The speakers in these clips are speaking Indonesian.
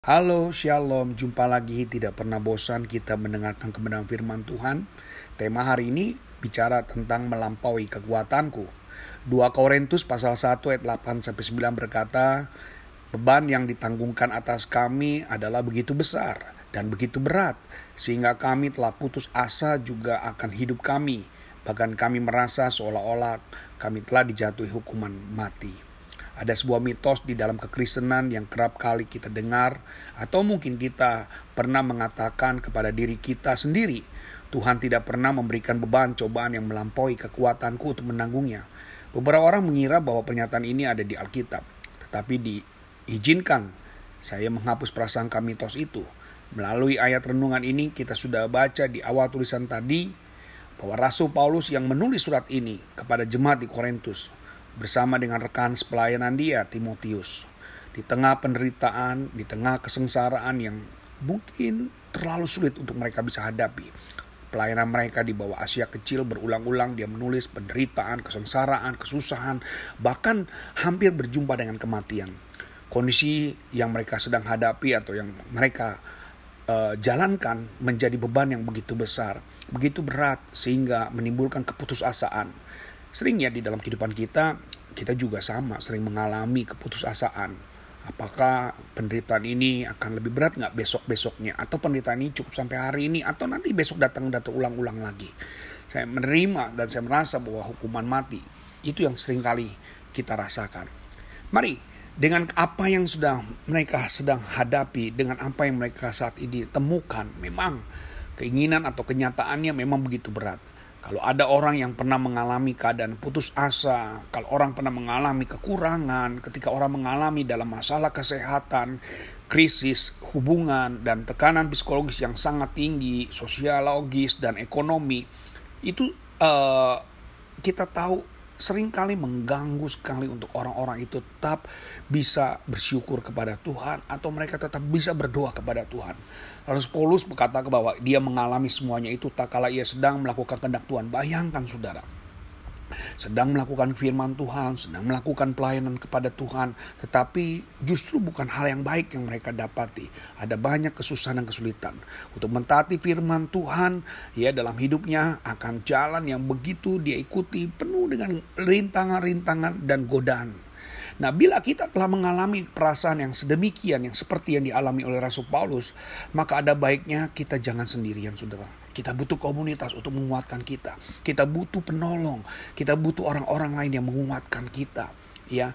Halo Shalom, jumpa lagi tidak pernah bosan kita mendengarkan kebenaran firman Tuhan. Tema hari ini bicara tentang melampaui kekuatanku. 2 Korintus pasal 1 ayat 8 sampai 9 berkata, beban yang ditanggungkan atas kami adalah begitu besar dan begitu berat sehingga kami telah putus asa juga akan hidup kami. Bahkan kami merasa seolah-olah kami telah dijatuhi hukuman mati. Ada sebuah mitos di dalam kekristenan yang kerap kali kita dengar atau mungkin kita pernah mengatakan kepada diri kita sendiri, Tuhan tidak pernah memberikan beban cobaan yang melampaui kekuatanku untuk menanggungnya. Beberapa orang mengira bahwa pernyataan ini ada di Alkitab, tetapi diizinkan saya menghapus prasangka mitos itu. Melalui ayat renungan ini kita sudah baca di awal tulisan tadi bahwa Rasul Paulus yang menulis surat ini kepada jemaat di Korintus bersama dengan rekan sepelayanan dia Timotius. Di tengah penderitaan, di tengah kesengsaraan yang mungkin terlalu sulit untuk mereka bisa hadapi. Pelayanan mereka di bawah Asia kecil berulang-ulang dia menulis penderitaan, kesengsaraan, kesusahan, bahkan hampir berjumpa dengan kematian. Kondisi yang mereka sedang hadapi atau yang mereka uh, jalankan menjadi beban yang begitu besar, begitu berat sehingga menimbulkan keputusasaan Sering ya di dalam kehidupan kita, kita juga sama, sering mengalami keputusasaan. Apakah penderitaan ini akan lebih berat nggak besok-besoknya? Atau penderitaan ini cukup sampai hari ini? Atau nanti besok datang datang ulang-ulang lagi? Saya menerima dan saya merasa bahwa hukuman mati itu yang sering kali kita rasakan. Mari dengan apa yang sudah mereka sedang hadapi, dengan apa yang mereka saat ini temukan, memang keinginan atau kenyataannya memang begitu berat. Kalau ada orang yang pernah mengalami keadaan putus asa, kalau orang pernah mengalami kekurangan, ketika orang mengalami dalam masalah kesehatan, krisis hubungan dan tekanan psikologis yang sangat tinggi, sosiologis dan ekonomi, itu uh, kita tahu sering kali mengganggu sekali untuk orang-orang itu tetap bisa bersyukur kepada Tuhan atau mereka tetap bisa berdoa kepada Tuhan. Lalu Paulus berkata bahwa dia mengalami semuanya itu tak kala ia sedang melakukan kehendak Tuhan. Bayangkan saudara, sedang melakukan firman Tuhan, sedang melakukan pelayanan kepada Tuhan, tetapi justru bukan hal yang baik yang mereka dapati. Ada banyak kesusahan dan kesulitan. Untuk mentaati firman Tuhan, ya dalam hidupnya akan jalan yang begitu dia ikuti penuh dengan rintangan-rintangan dan godaan. Nah, bila kita telah mengalami perasaan yang sedemikian, yang seperti yang dialami oleh Rasul Paulus, maka ada baiknya kita jangan sendirian, saudara kita butuh komunitas untuk menguatkan kita. Kita butuh penolong. Kita butuh orang-orang lain yang menguatkan kita. Ya,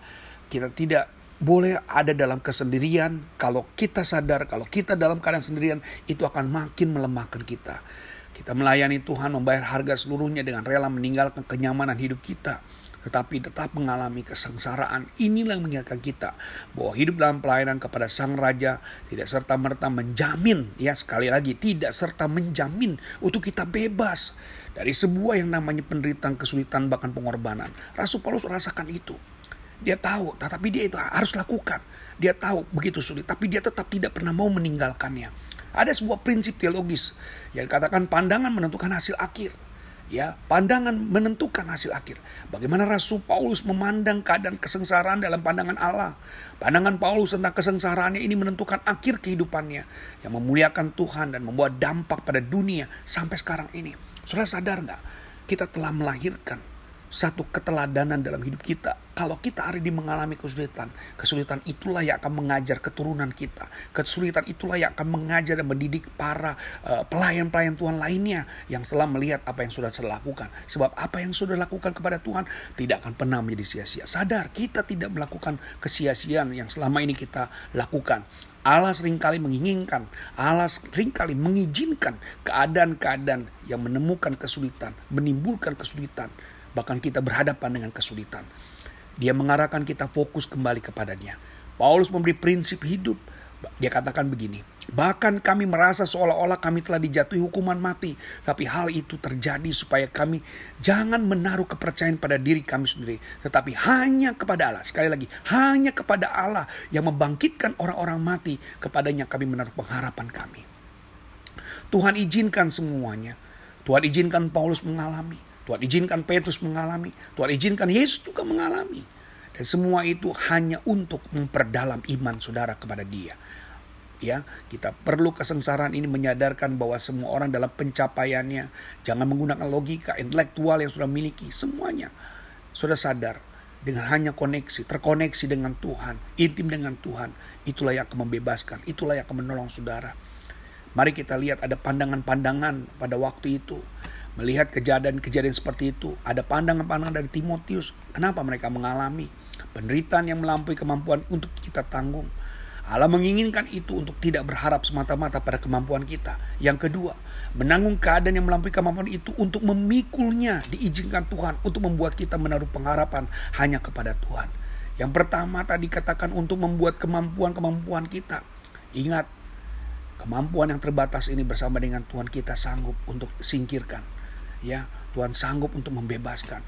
kita tidak boleh ada dalam kesendirian. Kalau kita sadar, kalau kita dalam keadaan sendirian, itu akan makin melemahkan kita. Kita melayani Tuhan, membayar harga seluruhnya dengan rela meninggalkan kenyamanan hidup kita tetapi tetap mengalami kesengsaraan. Inilah yang mengingatkan kita bahwa hidup dalam pelayanan kepada Sang Raja tidak serta-merta menjamin, ya sekali lagi tidak serta menjamin untuk kita bebas dari sebuah yang namanya penderitaan, kesulitan, bahkan pengorbanan. Rasul Paulus rasakan itu. Dia tahu, tetapi dia itu harus lakukan. Dia tahu begitu sulit, tapi dia tetap tidak pernah mau meninggalkannya. Ada sebuah prinsip teologis yang dikatakan pandangan menentukan hasil akhir ya pandangan menentukan hasil akhir. Bagaimana Rasul Paulus memandang keadaan kesengsaraan dalam pandangan Allah. Pandangan Paulus tentang kesengsaraannya ini menentukan akhir kehidupannya yang memuliakan Tuhan dan membuat dampak pada dunia sampai sekarang ini. Saudara sadar nggak? Kita telah melahirkan satu keteladanan dalam hidup kita. Kalau kita hari ini mengalami kesulitan, kesulitan itulah yang akan mengajar keturunan kita. Kesulitan itulah yang akan mengajar dan mendidik para uh, pelayan-pelayan Tuhan lainnya yang setelah melihat apa yang sudah saya lakukan. Sebab apa yang sudah lakukan kepada Tuhan tidak akan pernah menjadi sia-sia. Sadar kita tidak melakukan kesia-siaan yang selama ini kita lakukan. Allah sering kali menginginkan, Allah sering kali mengizinkan keadaan-keadaan yang menemukan kesulitan, menimbulkan kesulitan bahkan kita berhadapan dengan kesulitan. Dia mengarahkan kita fokus kembali kepadanya. Paulus memberi prinsip hidup. Dia katakan begini, bahkan kami merasa seolah-olah kami telah dijatuhi hukuman mati. Tapi hal itu terjadi supaya kami jangan menaruh kepercayaan pada diri kami sendiri. Tetapi hanya kepada Allah. Sekali lagi, hanya kepada Allah yang membangkitkan orang-orang mati. Kepadanya kami menaruh pengharapan kami. Tuhan izinkan semuanya. Tuhan izinkan Paulus mengalami. Tuhan izinkan Petrus mengalami, Tuhan izinkan Yesus juga mengalami. Dan semua itu hanya untuk memperdalam iman saudara kepada dia. ya kita perlu kesengsaraan ini menyadarkan bahwa semua orang dalam pencapaiannya jangan menggunakan logika intelektual yang sudah miliki semuanya sudah sadar dengan hanya koneksi terkoneksi dengan Tuhan intim dengan Tuhan itulah yang akan membebaskan itulah yang akan menolong saudara mari kita lihat ada pandangan-pandangan pada waktu itu melihat kejadian-kejadian seperti itu ada pandangan-pandangan dari Timotius kenapa mereka mengalami penderitaan yang melampaui kemampuan untuk kita tanggung Allah menginginkan itu untuk tidak berharap semata-mata pada kemampuan kita. Yang kedua, menanggung keadaan yang melampaui kemampuan itu untuk memikulnya diizinkan Tuhan untuk membuat kita menaruh pengharapan hanya kepada Tuhan. Yang pertama tadi katakan untuk membuat kemampuan-kemampuan kita. Ingat, kemampuan yang terbatas ini bersama dengan Tuhan kita sanggup untuk singkirkan. Ya, Tuhan sanggup untuk membebaskan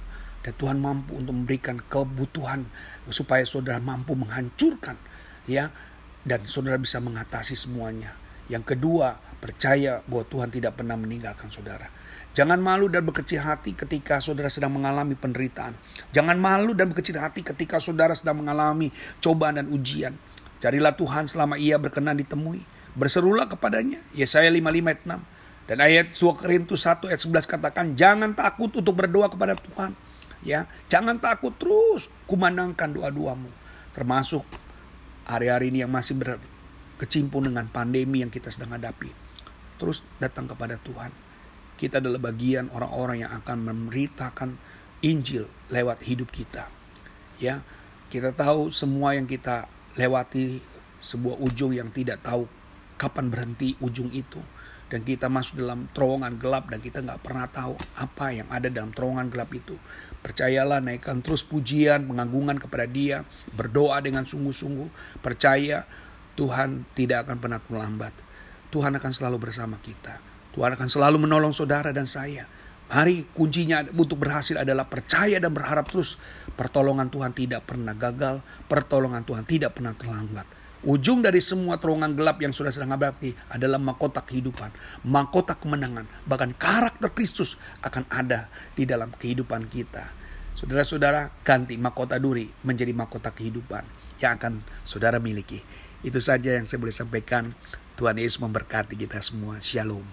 dan Tuhan mampu untuk memberikan kebutuhan supaya saudara mampu menghancurkan ya dan saudara bisa mengatasi semuanya. Yang kedua, percaya bahwa Tuhan tidak pernah meninggalkan saudara. Jangan malu dan berkecil hati ketika saudara sedang mengalami penderitaan. Jangan malu dan berkecil hati ketika saudara sedang mengalami cobaan dan ujian. Carilah Tuhan selama ia berkenan ditemui. Berserulah kepadanya. Yesaya 55 ayat 6. Dan ayat 2 Korintus 1 ayat 11 katakan, jangan takut untuk berdoa kepada Tuhan. Ya, jangan takut terus kumandangkan doa-doamu. Termasuk hari-hari ini yang masih berkecimpung dengan pandemi yang kita sedang hadapi. Terus datang kepada Tuhan. Kita adalah bagian orang-orang yang akan memberitakan Injil lewat hidup kita. Ya, kita tahu semua yang kita lewati sebuah ujung yang tidak tahu kapan berhenti ujung itu dan kita masuk dalam terowongan gelap dan kita nggak pernah tahu apa yang ada dalam terowongan gelap itu Percayalah naikkan terus pujian, pengagungan kepada dia, berdoa dengan sungguh-sungguh, percaya Tuhan tidak akan pernah terlambat. Tuhan akan selalu bersama kita. Tuhan akan selalu menolong saudara dan saya. Mari kuncinya untuk berhasil adalah percaya dan berharap terus. Pertolongan Tuhan tidak pernah gagal, pertolongan Tuhan tidak pernah terlambat. Ujung dari semua terowongan gelap yang sudah sedang abadi adalah mahkota kehidupan, mahkota kemenangan, bahkan karakter Kristus akan ada di dalam kehidupan kita. Saudara-saudara, ganti mahkota duri menjadi mahkota kehidupan yang akan saudara miliki. Itu saja yang saya boleh sampaikan. Tuhan Yesus memberkati kita semua. Shalom.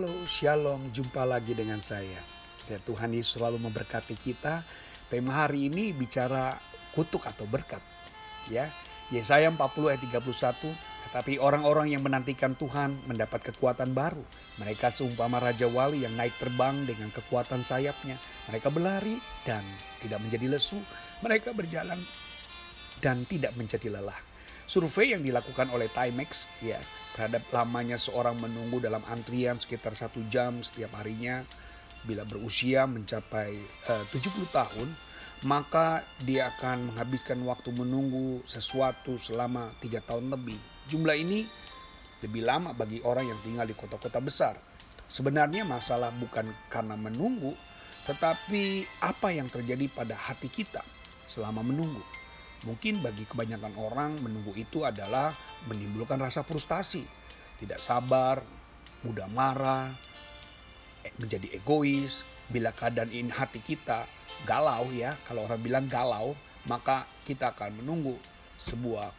Halo, shalom. Jumpa lagi dengan saya. Ya, Tuhan Yesus selalu memberkati kita. Tema hari ini bicara kutuk atau berkat. Ya, Yesaya 40 ayat 31, tetapi orang-orang yang menantikan Tuhan mendapat kekuatan baru. Mereka seumpama Raja Wali yang naik terbang dengan kekuatan sayapnya. Mereka berlari dan tidak menjadi lesu. Mereka berjalan dan tidak menjadi lelah. Survei yang dilakukan oleh Timex ya terhadap lamanya seorang menunggu dalam antrian sekitar satu jam setiap harinya bila berusia mencapai eh, uh, 70 tahun maka dia akan menghabiskan waktu menunggu sesuatu selama tiga tahun lebih. Jumlah ini lebih lama bagi orang yang tinggal di kota-kota besar. Sebenarnya masalah bukan karena menunggu, tetapi apa yang terjadi pada hati kita selama menunggu. Mungkin bagi kebanyakan orang menunggu itu adalah menimbulkan rasa frustasi, tidak sabar, mudah marah, eh, menjadi egois, bila keadaan hati kita galau ya, kalau orang bilang galau, maka kita akan menunggu sebuah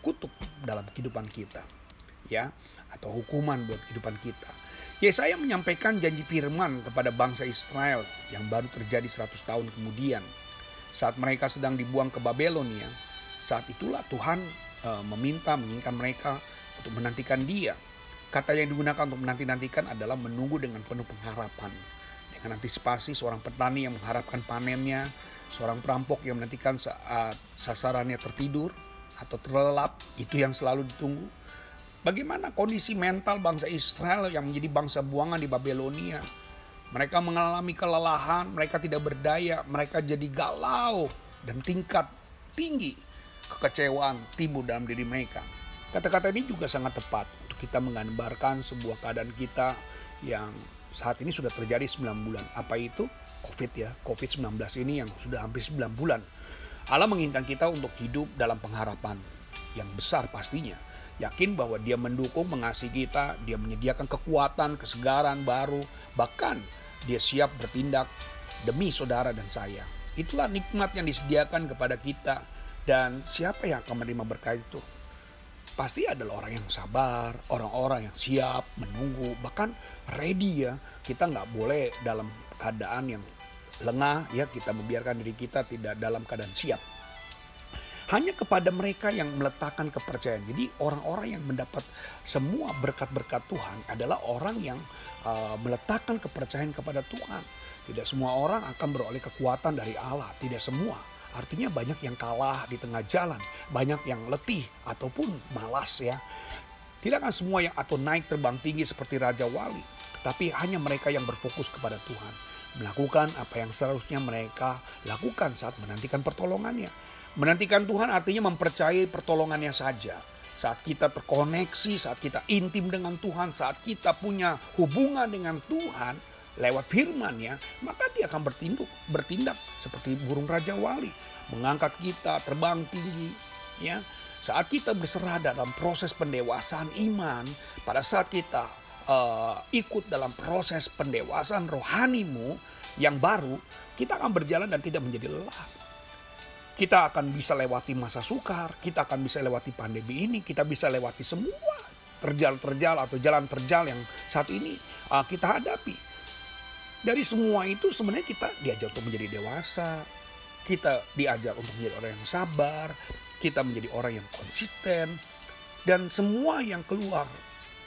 kutuk dalam kehidupan kita. Ya, atau hukuman buat kehidupan kita. Yesaya menyampaikan janji firman kepada bangsa Israel yang baru terjadi 100 tahun kemudian. Saat mereka sedang dibuang ke Babelonia, saat itulah Tuhan e, meminta menginginkan mereka untuk menantikan dia. Kata yang digunakan untuk menanti-nantikan adalah menunggu dengan penuh pengharapan dengan antisipasi seorang petani yang mengharapkan panennya, seorang perampok yang menantikan saat sasarannya tertidur atau terlelap, itu yang selalu ditunggu. Bagaimana kondisi mental bangsa Israel yang menjadi bangsa buangan di Babelonia? Mereka mengalami kelelahan, mereka tidak berdaya, mereka jadi galau dan tingkat tinggi kekecewaan timbul dalam diri mereka. Kata-kata ini juga sangat tepat untuk kita menggambarkan sebuah keadaan kita yang saat ini sudah terjadi 9 bulan. Apa itu? Covid ya. Covid-19 ini yang sudah hampir 9 bulan. Allah menginginkan kita untuk hidup dalam pengharapan yang besar pastinya. Yakin bahwa dia mendukung, mengasihi kita, dia menyediakan kekuatan, kesegaran baru, bahkan dia siap bertindak demi saudara dan saya. Itulah nikmat yang disediakan kepada kita dan siapa yang akan menerima berkat itu? Pasti adalah orang yang sabar, orang-orang yang siap menunggu, bahkan ready ya. Kita nggak boleh dalam keadaan yang lengah ya kita membiarkan diri kita tidak dalam keadaan siap. Hanya kepada mereka yang meletakkan kepercayaan. Jadi orang-orang yang mendapat semua berkat-berkat Tuhan adalah orang yang uh, meletakkan kepercayaan kepada Tuhan. Tidak semua orang akan beroleh kekuatan dari Allah, tidak semua. Artinya banyak yang kalah di tengah jalan, banyak yang letih ataupun malas ya. Tidak akan semua yang atau naik terbang tinggi seperti Raja Wali, tapi hanya mereka yang berfokus kepada Tuhan. Melakukan apa yang seharusnya mereka lakukan saat menantikan pertolongannya. Menantikan Tuhan artinya mempercayai pertolongannya saja. Saat kita terkoneksi, saat kita intim dengan Tuhan, saat kita punya hubungan dengan Tuhan, lewat firman-Nya, maka dia akan bertindak, bertindak seperti burung raja wali, mengangkat kita terbang tinggi, ya. Saat kita berserah dalam proses pendewasaan iman, pada saat kita uh, ikut dalam proses pendewasaan rohanimu yang baru, kita akan berjalan dan tidak menjadi lelah. Kita akan bisa lewati masa sukar, kita akan bisa lewati pandemi ini, kita bisa lewati semua terjal-terjal atau jalan terjal yang saat ini uh, kita hadapi dari semua itu sebenarnya kita diajar untuk menjadi dewasa, kita diajar untuk menjadi orang yang sabar, kita menjadi orang yang konsisten, dan semua yang keluar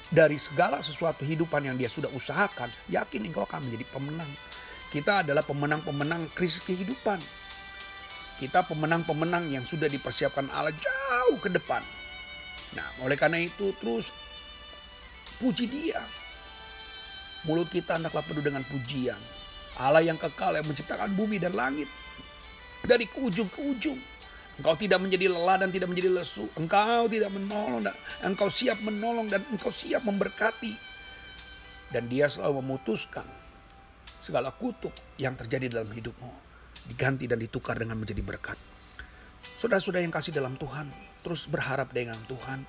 dari segala sesuatu hidupan yang dia sudah usahakan, yakin engkau akan menjadi pemenang. Kita adalah pemenang-pemenang krisis kehidupan. Kita pemenang-pemenang yang sudah dipersiapkan Allah jauh ke depan. Nah, oleh karena itu terus puji dia, Mulut kita hendaklah penuh dengan pujian. Allah yang kekal yang menciptakan bumi dan langit. Dari ke ujung ke ujung. Engkau tidak menjadi lelah dan tidak menjadi lesu. Engkau tidak menolong dan engkau siap menolong dan engkau siap memberkati. Dan dia selalu memutuskan segala kutuk yang terjadi dalam hidupmu. Diganti dan ditukar dengan menjadi berkat. Saudara-saudara yang kasih dalam Tuhan, terus berharap dengan Tuhan,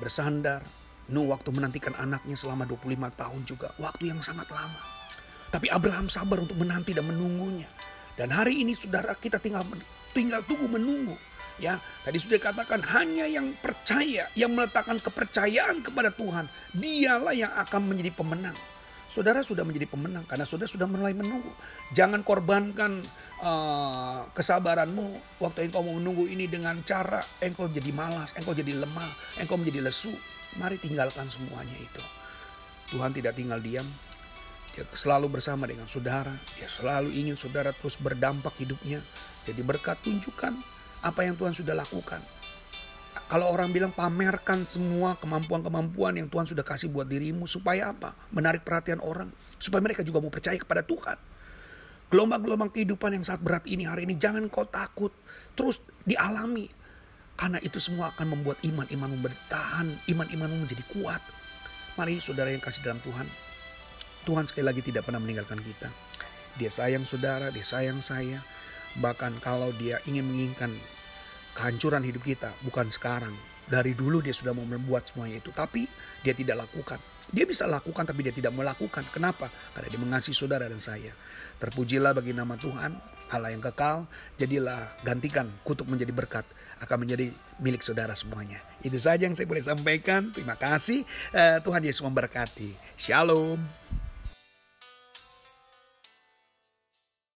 bersandar, Nuh waktu menantikan anaknya selama 25 tahun juga waktu yang sangat lama. Tapi Abraham sabar untuk menanti dan menunggunya. Dan hari ini saudara kita tinggal tinggal tunggu menunggu. Ya, tadi sudah katakan hanya yang percaya, yang meletakkan kepercayaan kepada Tuhan, dialah yang akan menjadi pemenang. Saudara sudah menjadi pemenang karena saudara sudah mulai menunggu. Jangan korbankan uh, kesabaranmu waktu engkau mau menunggu ini dengan cara engkau jadi malas, engkau jadi lemah, engkau menjadi lesu. Mari tinggalkan semuanya itu. Tuhan tidak tinggal diam. Dia selalu bersama dengan saudara. Dia selalu ingin saudara terus berdampak hidupnya. Jadi berkat tunjukkan apa yang Tuhan sudah lakukan. Kalau orang bilang pamerkan semua kemampuan-kemampuan yang Tuhan sudah kasih buat dirimu. Supaya apa? Menarik perhatian orang. Supaya mereka juga mau percaya kepada Tuhan. Gelombang-gelombang kehidupan yang sangat berat ini hari ini jangan kau takut. Terus dialami karena itu semua akan membuat iman-imanmu bertahan, iman-imanmu menjadi kuat. Mari saudara yang kasih dalam Tuhan. Tuhan sekali lagi tidak pernah meninggalkan kita. Dia sayang saudara, dia sayang saya. Bahkan kalau dia ingin menginginkan kehancuran hidup kita, bukan sekarang. Dari dulu dia sudah mau membuat semuanya itu, tapi dia tidak lakukan. Dia bisa lakukan tapi dia tidak melakukan. Kenapa? Karena dia mengasihi saudara dan saya. Terpujilah bagi nama Tuhan, Allah yang kekal. Jadilah gantikan kutuk menjadi berkat akan menjadi milik saudara semuanya. Itu saja yang saya boleh sampaikan. Terima kasih. Uh, Tuhan Yesus memberkati. Shalom.